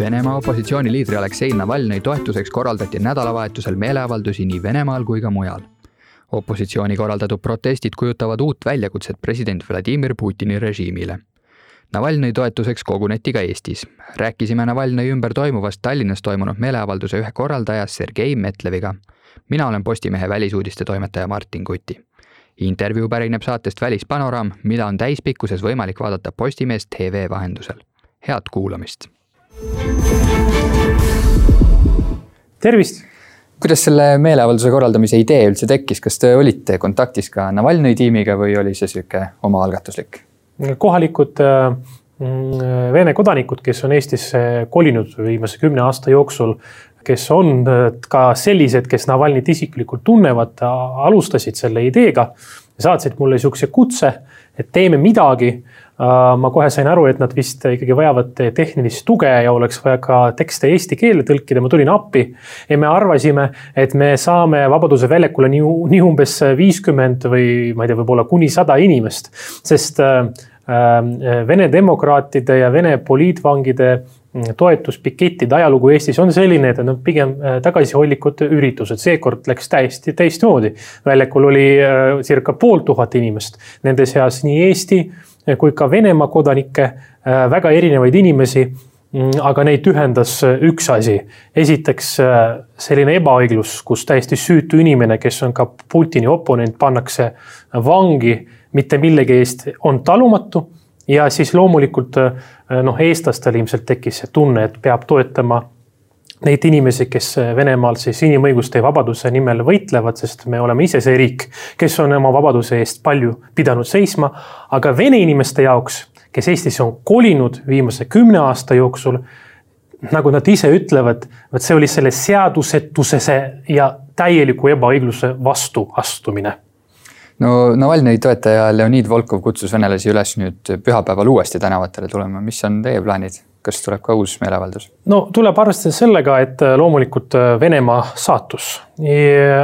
Venemaa opositsiooniliidri Aleksei Navalnõi toetuseks korraldati nädalavahetusel meeleavaldusi nii Venemaal kui ka mujal. opositsiooni korraldatud protestid kujutavad uut väljakutset president Vladimir Putini režiimile. Navalnõi toetuseks koguneti ka Eestis. rääkisime Navalnõi ümber toimuvast Tallinnas toimunud meeleavalduse ühe korraldaja Sergei Metleviga. mina olen Postimehe välisuudiste toimetaja Martin Kuti intervjuu pärineb saatest Välispanoraam, mida on täispikkuses võimalik vaadata Postimees tv vahendusel. head kuulamist tervist! kuidas selle meeleavalduse korraldamise idee üldse tekkis, kas te olite kontaktis ka Navalnõi tiimiga või oli see sihuke omaalgatuslik? kohalikud äh, mm, Vene kodanikud, kes on Eestisse kolinud viimase kümne aasta jooksul, kes on äh, ka sellised, kes Navalnõit isiklikult tunnevad, alustasid selle ideega. saatsid mulle sihukese kutse, et teeme midagi ma kohe sain aru, et nad vist ikkagi vajavad tehnilist tuge ja oleks vaja ka tekste eesti keelde tõlkida, ma tulin appi. ja me arvasime, et me saame Vabaduse väljakule nii, nii umbes viiskümmend või ma ei tea, võib-olla kuni sada inimest, sest äh, äh, Vene demokraatide ja Vene poliitvangide mm, toetuspikettide ajalugu Eestis on selline, et need on pigem tagasihoidlikud üritused, seekord läks täiesti teistmoodi. väljakul oli circa pool tuhat inimest, nende seas nii Eesti kui ka Venemaa kodanikke, äh, väga erinevaid inimesi. Mm, aga neid ühendas äh, üks asi. esiteks selline ebaõiglus, kus täiesti süütu inimene, kes on ka Putini oponent, pannakse vangi mitte millegi eest, on talumatu. ja siis loomulikult noh, eestlastel ilmselt tekkis see tunne, et peab toetama neid inimesi, kes Venemaal siis inimõiguste ja vabaduse nimel võitlevad, sest me oleme ise see riik, kes on oma vabaduse eest palju pidanud seisma. aga Vene inimeste jaoks, kes Eestisse on kolinud viimase kümne aasta jooksul, nagu nad ise ütlevad, vot see oli selle seadusetuse ja täieliku ebaõigluse vastu astumine no Navalnõi toetaja Leonid Volkov kutsus venelasi üles nüüd pühapäeval uuesti tänavatele tulema, mis on teie plaanid? Kas tuleb ka uus meeleavaldus? no tuleb arvestada sellega, et äh, loomulikult äh, Venemaa saatus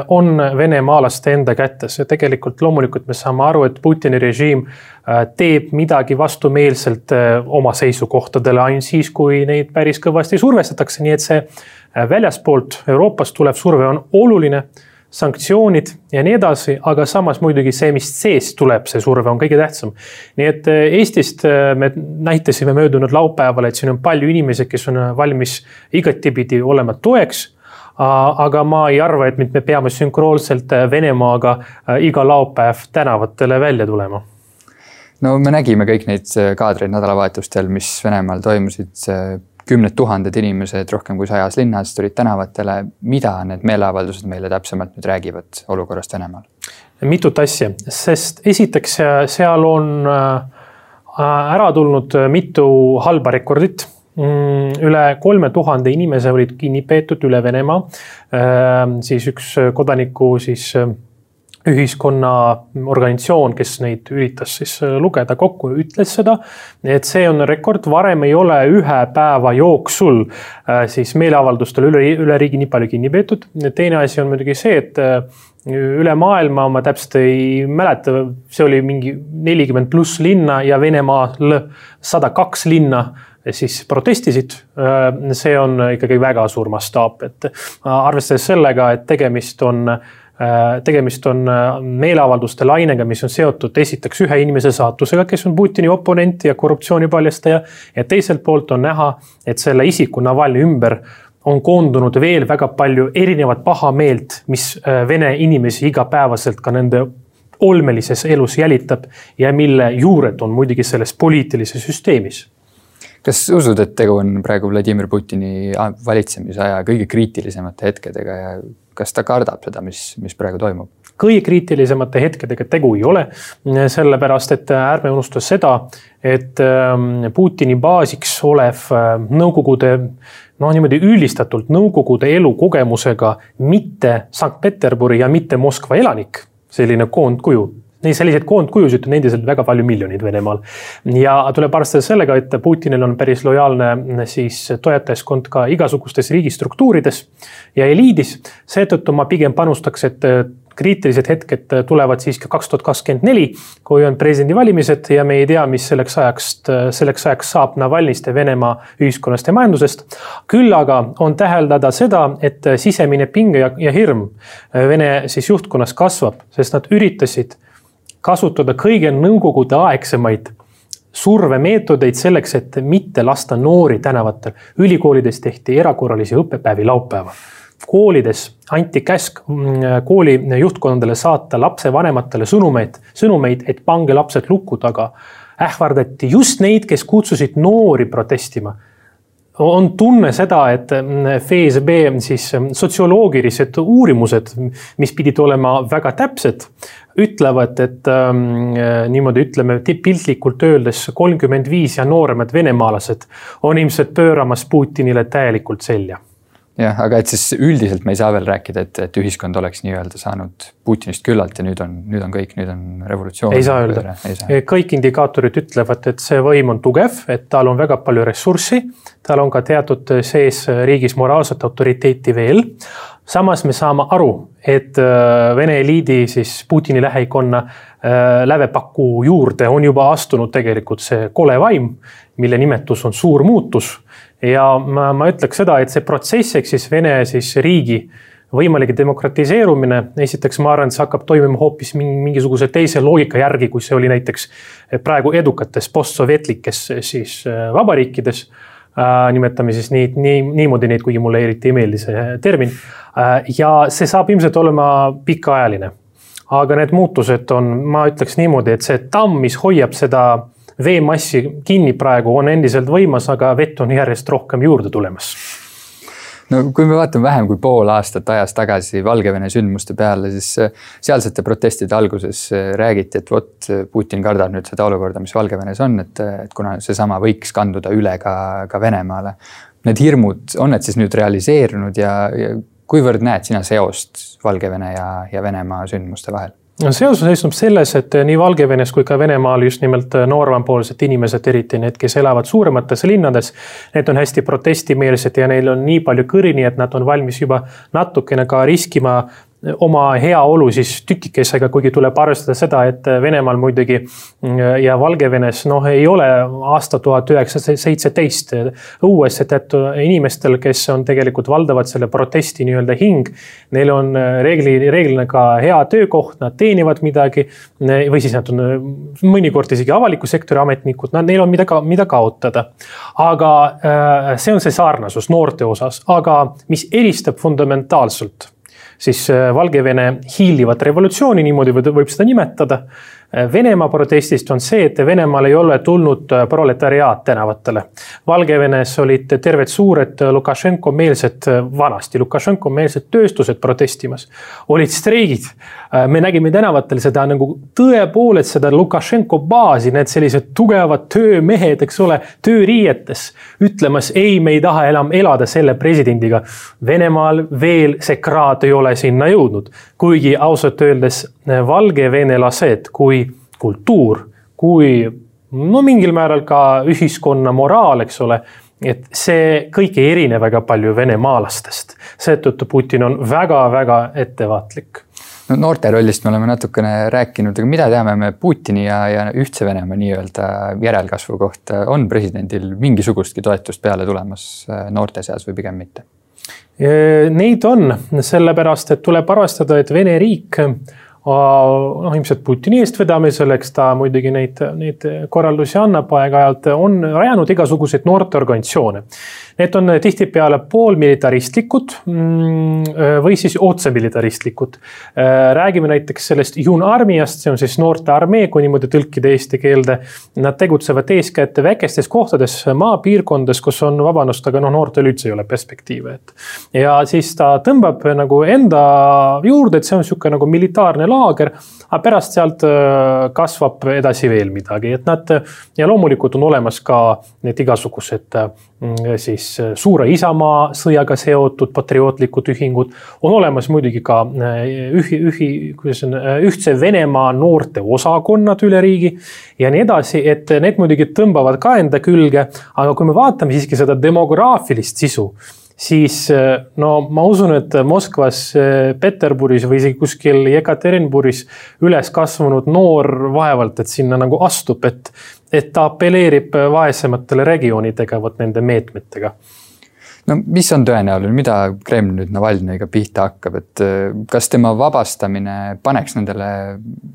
on venemaalaste enda kätes ja tegelikult loomulikult me saame aru, et Putini režiim äh, teeb midagi vastumeelselt oma seisukohtadele ainult siis, kui neid päris kõvasti survestatakse, nii et see väljaspoolt Euroopast tulev surve on oluline sanktsioonid ja nii edasi, aga samas muidugi see, mis seest tuleb, see surve on kõige tähtsam. nii et äh, Eestist äh, me näitasime möödunud laupäeval, et siin on palju inimesi, kes on valmis igatipidi olema toeks aga ma ei arva, et me peame sünkroonselt äh, Venemaaga iga laupäev tänavatele välja tulema no me nägime kõik neid kaadreid nädalavahetustel, mis Venemaal toimusid kümned tuhanded inimesed rohkem kui sajas linnas tulid tänavatele. mida need meeleavaldused meile täpsemalt nüüd räägivad olukorrast Venemaal? mitut asja, sest esiteks seal on äh, ära tulnud mitu halba rekordit mm, üle kolme tuhande inimese olid kinni peetud üle Venemaa. Äh, siis üks kodaniku siis ühiskonna organisatsioon, kes neid üritas siis äh, lugeda kokku, ütles seda, et see on rekord, varem ei ole ühe päeva jooksul äh, siis meeleavaldustel üle, üle riigi nii palju kinni peetud. teine asi on muidugi see, et äh, üle maailma ma täpselt ei mäleta, see oli mingi nelikümmend pluss linna ja Venemaal sada kaks linna siis protestisid. see on ikkagi väga suur mastaap, et arvestades sellega, et tegemist on Äh, tegemist on äh, meeleavalduste lainega, mis on seotud esiteks ühe inimese saatusega, kes on Putini oponent ja korruptsiooni paljastaja. ja teiselt poolt on näha, et selle isiku Navalnõi ümber on koondunud veel väga palju erinevat pahameelt, mis äh, Vene inimesi igapäevaselt ka nende olmelises elus jälitab ja mille juured on muidugi selles poliitilises süsteemis kas usud, et tegu on praegu Vladimir Putini valitsemisaja kõige kriitilisemate hetkedega ja kas ta kardab seda, mis, mis praegu toimub? kõige kriitilisemate hetkedega tegu ei ole, sellepärast et ärme unusta seda, et ähm, Putini baasiks olev äh, Nõukogude noh, niimoodi üldistatult Nõukogude elukogemusega mitte Sankt-Peterburi ja mitte Moskva elanik, selline koondkuju Neid selliseid koondkujusid on endiselt väga palju miljoneid Venemaal. ja tuleb arvestada sellega, et Putinil on päris lojaalne siis toetajaskond ka igasugustes riigistruktuurides ja eliidis. seetõttu ma pigem panustaks, et kriitilised hetked tulevad siiski kaks tuhat kakskümmend neli, kui on presidendivalimised ja me ei tea, mis selleks ajaks, selleks ajaks saab Navalnõist ja Venemaa ühiskonnast ja majandusest. küll aga on täheldada seda, et sisemine pinge ja, ja hirm Vene siis juhtkonnas kasvab, sest nad üritasid kasutada kõige nõukogude aegsemaid survemeetodeid selleks, et mitte lasta noori tänavatel. ülikoolides tehti erakorralisi õppepäevi laupäeval. koolides anti käsk mm, kooli juhtkondadele saata lapsevanematele sõnumeid, sõnumeid, et pange lapsed luku taga. ähvardati just neid, kes kutsusid noori protestima on tunne seda, et mm, FSB siis mm, sotsioloogilised uurimused, mis pidid olema väga täpsed, ütlevad, et ähm, niimoodi ütleme piltlikult öeldes kolmkümmend viis ja nooremad venemaalased on ilmselt pööramas Putinile täielikult selja jah, aga et siis üldiselt me ei saa veel rääkida, et, et ühiskond oleks nii-öelda saanud Putinist küllalt ja nüüd on, nüüd on kõik, nüüd on revolutsioon. ei saa öelda, kõik indikaatorid ütlevad, et see võim on tugev, et tal on väga palju ressurssi. tal on ka teatud sees riigis moraalset autoriteeti veel. samas me saame aru, et äh, Vene eliidi siis Putini lähikonna äh, lävepaku juurde on juba astunud tegelikult see kole vaim, mille nimetus on suur muutus ja ma, ma ütleks seda, et see protsess ehk siis Vene siis riigi võimalik demokratiseerumine, esiteks ma arvan, et see hakkab toimima hoopis mingisuguse teise loogika järgi, kui see oli näiteks praegu edukates postsovjetlikes siis äh, vabariikides äh,. nimetame siis nii, nii, niimoodi neid, kuigi mulle eriti ei meeldi see termin äh,. ja see saab ilmselt olema pikaajaline. aga need muutused on, ma ütleks niimoodi, et see tamm, mis hoiab seda veemassi kinni praegu on endiselt võimas, aga vett on järjest rohkem juurde tulemas no kui me vaatame vähem kui pool aastat ajas tagasi Valgevene sündmuste peale, siis äh, sealsete protestide alguses äh, räägiti, et vot Putin kardab nüüd seda olukorda, mis Valgevenes on, et, et kuna seesama võiks kanduda üle ka, ka Venemaale. Need hirmud, on need siis nüüd realiseerunud ja, ja kuivõrd näed sina seost Valgevene ja, ja Venemaa sündmuste vahel? Seos seisneb selles, et nii Valgevenes kui ka Venemaal just nimelt noorempoolsed inimesed, eriti need, kes elavad suuremates linnades. Need on hästi protestimeelsed ja neil on nii palju kõrini, et nad on valmis juba natukene ka riskima oma heaolu siis tükikesega, kuigi tuleb arvestada seda, et Venemaal muidugi ja Valgevenes noh, ei ole aasta tuhat üheksasada seitseteist õues, et inimestel, kes on tegelikult valdavad selle protesti nii-öelda hing. Neil on reegli, reeglina ka hea töökoht, nad teenivad midagi või siis nad on mõnikord isegi avaliku sektori ametnikud, nad, neil on mida, mida kaotada. aga äh, see on see sarnasus noorte osas, aga mis eristab fundamentaalselt siis äh, Valgevene hiilivat revolutsiooni, niimoodi võib seda nimetada Venemaa protestist on see, et Venemaal ei ole tulnud äh, proletariaat tänavatele. Valgevenes olid terved suured äh, vanasti Lukašenko meelsed tööstused protestimas. olid streigid, äh, me nägime tänavatel seda nagu tõepoolest seda Lukašenko baasi, need sellised tugevad töömehed, eks ole, tööriietes. ütlemas ei, me ei taha enam elada selle presidendiga. Venemaal veel see kraad ei ole sinna jõudnud, kuigi ausalt öeldes valgevenelased kui kultuur, kui no mingil määral ka ühiskonna moraal, eks ole et see kõik ei erine väga palju venemaalastest, seetõttu Putin on väga-väga ettevaatlik. no noorte rollist me oleme natukene rääkinud, aga mida teame me Putini ja, ja Ühtse Venemaa nii-öelda järelkasvu kohta, on presidendil mingisugustki toetust peale tulemas äh, noorte seas või pigem mitte? Neid on, sellepärast et tuleb arvestada, et Vene riik noh, ilmselt Putini eestvedamisel, eks ta muidugi neid, neid korraldusi annab aeg-ajalt, on rajanud igasuguseid noorteorganisatsioone. Need on tihtipeale poolmilitaristlikud mm, või siis otsemilitaristlikud. räägime näiteks sellest Junarmiast, see on siis noortearmee, kui niimoodi tõlkida eesti keelde. Nad tegutsevad eeskätt väikestes kohtades, maapiirkondades, kus on, vabandust, aga noh, noortel üldse ei ole perspektiive, et. ja siis ta tõmbab nagu enda juurde, et see on sihuke nagu militaarne laager. aga pärast sealt kasvab edasi veel midagi, et nad ja loomulikult on olemas ka need igasugused Mm, siis äh, suure Isamaa sõjaga seotud patriootlikud ühingud. on olemas muidugi ka äh, ühi, ühi, kuidas on, äh, ühtse Venemaa noorte osakonnad üle riigi ja nii edasi, et need muidugi tõmbavad ka enda külge. aga kui me vaatame siiski seda demograafilist sisu, siis no ma usun, et Moskvas, Peterburis või isegi kuskil Jekaterinburis üles kasvanud noor vaevalt, et sinna nagu astub, et, et ta apelleerib vaesematele regioonidega vot nende meetmetega no mis on tõenäoline, mida Kreml nüüd Navalnõiga pihta hakkab, et äh, kas tema vabastamine paneks nendele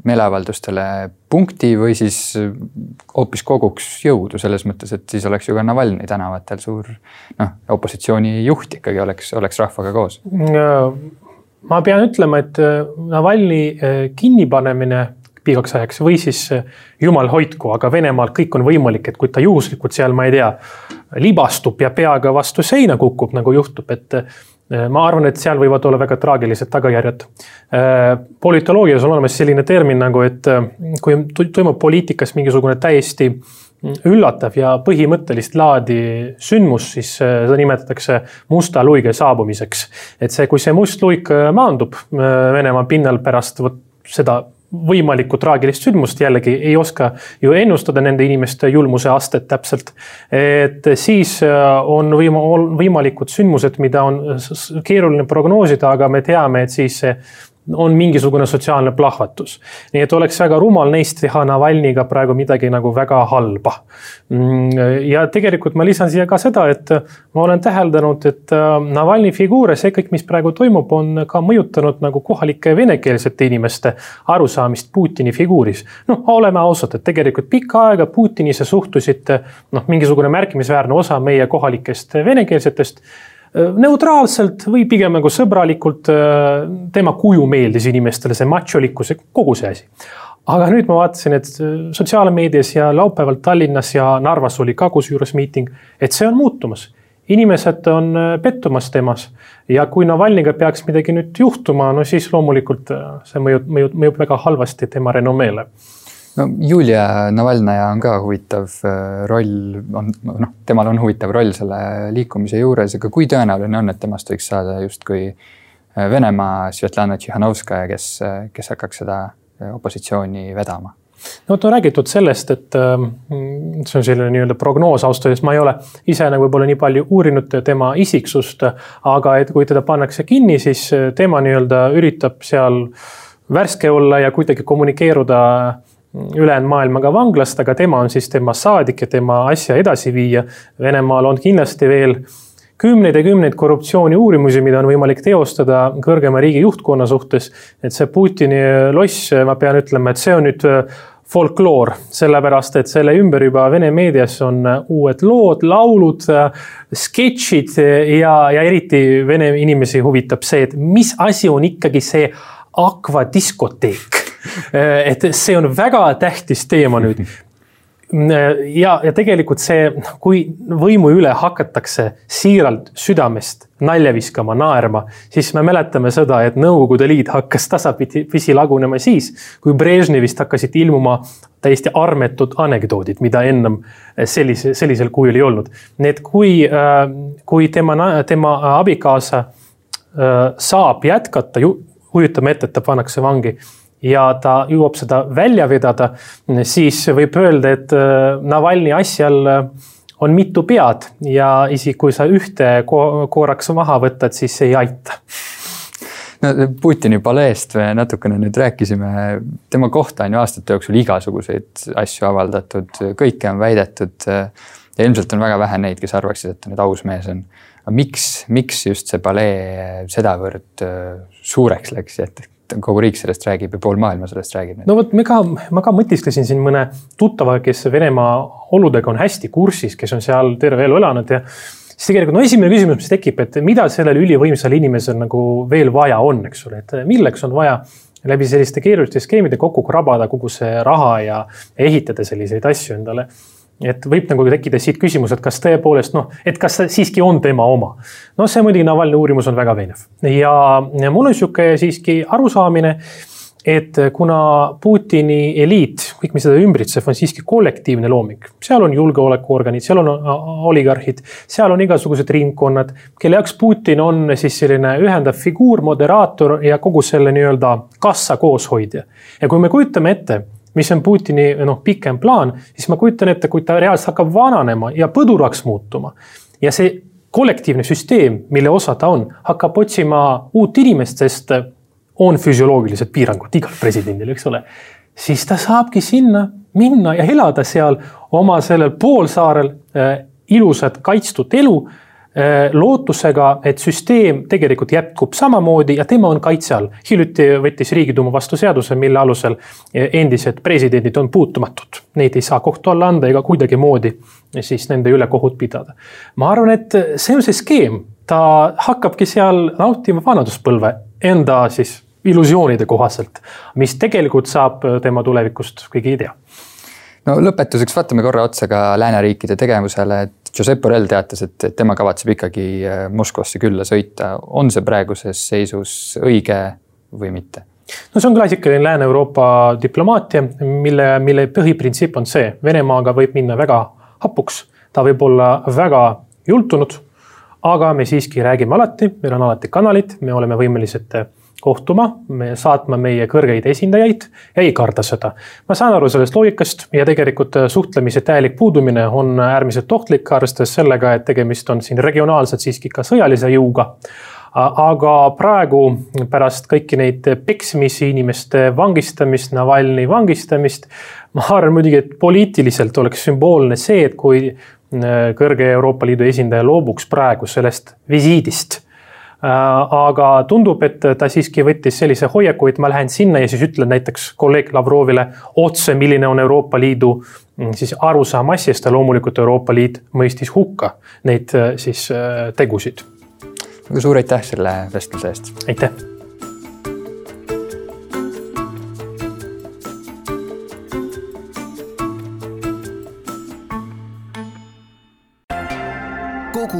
meeleavaldustele punkti või siis äh, hoopis koguks jõudu selles mõttes, et siis oleks ju ka Navalnõi tänavatel suur noh, opositsiooni juht ikkagi oleks, oleks rahvaga koos. ma pean ütlema, et äh, Navalnõi kinnipanemine pikaks ajaks või siis jumal hoidku, aga Venemaal kõik on võimalik, et kui ta juhuslikult seal, ma ei tea libastub ja peaga vastu seina kukub, nagu juhtub, et eh, ma arvan, et seal võivad olla väga traagilised tagajärjed. Eh, politoloogias on olemas selline termin nagu, et eh, kui toimub poliitikas mingisugune täiesti üllatav ja põhimõttelist laadi sündmus, siis seda nimetatakse musta luige saabumiseks. et see, kui see must luik maandub Venemaa pinnal pärast vot seda võimalikku traagilist sündmust jällegi ei oska ju ennustada nende inimeste julmuse astet täpselt. et siis äh, on võima-, võimalikud sündmused, mida on keeruline prognoosida, aga me teame, et siis see on mingisugune sotsiaalne plahvatus. nii et oleks väga rumal neist teha Navalniga praegu midagi nagu väga halba. Mm, ja tegelikult ma lisan siia ka seda, et ma olen täheldanud, et äh, Navalni figuur ja see kõik, mis praegu toimub, on ka mõjutanud nagu kohalike venekeelsete inimeste arusaamist Putini figuuris. noh, oleme ausad, et tegelikult pikka aega Putinisse suhtusid noh, mingisugune märkimisväärne osa meie kohalikest venekeelsetest neutraalselt või pigem nagu sõbralikult. tema kuju meeldis inimestele, see macholikkus, kogu see asi. aga nüüd ma vaatasin, et sotsiaalmeedias ja laupäeval Tallinnas ja Narvas oli ka kusjuures miiting, et see on muutumas inimesed on pettumas temas ja kui Navalniga peaks midagi nüüd juhtuma, no siis loomulikult see mõjub, mõjub, mõjub väga halvasti tema renomeele no Julia Navalnõja on ka huvitav äh, roll, on noh, temal on huvitav roll selle liikumise juures, aga kui tõenäoline on, et temast võiks saada justkui äh, Venemaa Svetlana Tšihhanovskaja, kes, äh, kes hakkaks seda opositsiooni vedama? no vot on räägitud sellest, et see on selline nii-öelda prognoos ausalt öeldes, ma ei ole ise nagu võib-olla nii palju uurinud tema isiksust, aga et kui teda pannakse kinni, siis tema nii-öelda üritab seal värske olla ja kuidagi kommunikeeruda ülejäänud maailmaga vanglast, aga tema on siis tema saadik ja tema asja edasi viia. Venemaal on kindlasti veel kümneid ja kümneid korruptsiooni uurimusi, mida on võimalik teostada kõrgema riigi juhtkonna suhtes. et see Putini loss, ma pean ütlema, et see on nüüd äh, folkloor, sellepärast et selle ümber juba Vene meedias on äh, uued lood, laulud, äh, sketšid ja, ja eriti Vene inimesi huvitab see, et mis asi on ikkagi see akvadiskoteek et see on väga tähtis teema nüüd ja, ja tegelikult see, kui võimu üle hakatakse siiralt südamest nalja viskama, naerma, siis me mäletame seda, et Nõukogude Liit hakkas tasapisi lagunema siis, kui Brežnevist hakkasid ilmuma täiesti armetud anekdoodid, mida ennem sellise, sellisel kujul ei olnud. nii et kui, äh, kui tema, tema abikaasa äh, saab jätkata, kujutame ette, et ta pannakse vangi ja ta jõuab seda välja vedada, siis võib öelda, et äh, Navalnõi asjal äh, on mitu pead ja isegi kui sa ühte korraks maha võtad, siis ei aita no Putini paleest me natukene nüüd rääkisime, tema kohta on ju aastate jooksul igasuguseid asju avaldatud, kõike on väidetud. ja ilmselt on väga vähe neid, kes arvaksid, et ta nüüd aus mees on. aga miks, miks just see palee sedavõrd äh, suureks läks, et kogu riik sellest räägib ja pool maailma sellest räägib. no vot, me ka, ma ka mõtisklesin siin mõne tuttavaga, kes Venemaa oludega on hästi kursis, kes on seal terve elu elanud ja siis tegelikult no esimene küsimus, mis tekib, et mida sellel ülivõimsal inimesel nagu veel vaja on, eks ole, et milleks on vaja läbi selliste keeruliste skeemide kokku krabada kogu see raha ja ehitada selliseid asju endale et võib nagu tekkida siit küsimus, et kas tõepoolest noh, et kas see siiski on tema oma. no see muidugi Navalnõi uurimus on väga veinev ja, mul on sihuke siiski arusaamine, et kuna Putini eliit, kõik, mis seda ümbritseb, on siiski kollektiivne looming, seal on julgeolekuorganid, seal on oligarhid, seal on igasugused ringkonnad, kelle jaoks Putin on siis selline ühendav figuur, moderaator ja kogu selle nii-öelda kassa kooshoidja. ja kui me kujutame ette mis on Putini noh, pikem plaan, siis ma kujutan ette, kui ta reaalselt hakkab vananema ja põduraks muutuma ja see kollektiivne süsteem, mille osa ta on, hakkab otsima uut inimest, sest on füsioloogilised piirangud igal presidendil, eks ole. siis ta saabki sinna minna ja elada seal oma sellel poolsaarel äh, ilusat kaitstud elu lootusega, et süsteem tegelikult jätkub samamoodi ja tema on kaitse all. hiljuti võttis Riigiduuma vastu seaduse, mille alusel äh, endised presidendid on puutumatud. Neid ei saa kohtu alla anda ega kuidagimoodi siis nende üle kohut pidada. ma arvan, et see on see skeem, ta hakkabki seal nautima vanaduspõlve enda siis illusioonide kohaselt, mis tegelikult saab tema tulevikust, keegi ei tea no lõpetuseks vaatame korra otsa ka lääneriikide tegevusele, et Josep Borrell teatas, et tema kavatseb ikkagi äh, Moskvasse külla sõita. on see praeguses seisus õige või mitte? no see on klassikaline Lääne-Euroopa diplomaatia, mille, mille põhiprintsiip on see, Venemaaga võib minna väga hapuks, ta võib olla väga jultunud, aga me siiski räägime alati, meil on alati kanalid, me oleme võimelised kohtuma, me saatma meie kõrgeid esindajaid ja ei karda seda. ma saan aru sellest loogikast ja tegelikult äh, suhtlemise täielik puudumine on äärmiselt ohtlik, arvestades sellega, et tegemist on siin regionaalselt siiski ka sõjalise jõuga aga praegu pärast kõiki neid peksmisi, inimeste vangistamist, Navalnõi vangistamist, ma arvan muidugi, et poliitiliselt oleks sümboolne see, et kui äh, kõrge Euroopa Liidu esindaja loobuks praegu sellest visiidist aga tundub, et ta siiski võttis sellise hoiaku, et ma lähen sinna ja siis ütlen näiteks kolleeg Lavrovile otse, milline on Euroopa Liidu mm, siis arusaam asjast ja loomulikult Euroopa Liit mõistis hukka neid äh, siis äh, tegusid. suur aitäh selle vestluse eest. aitäh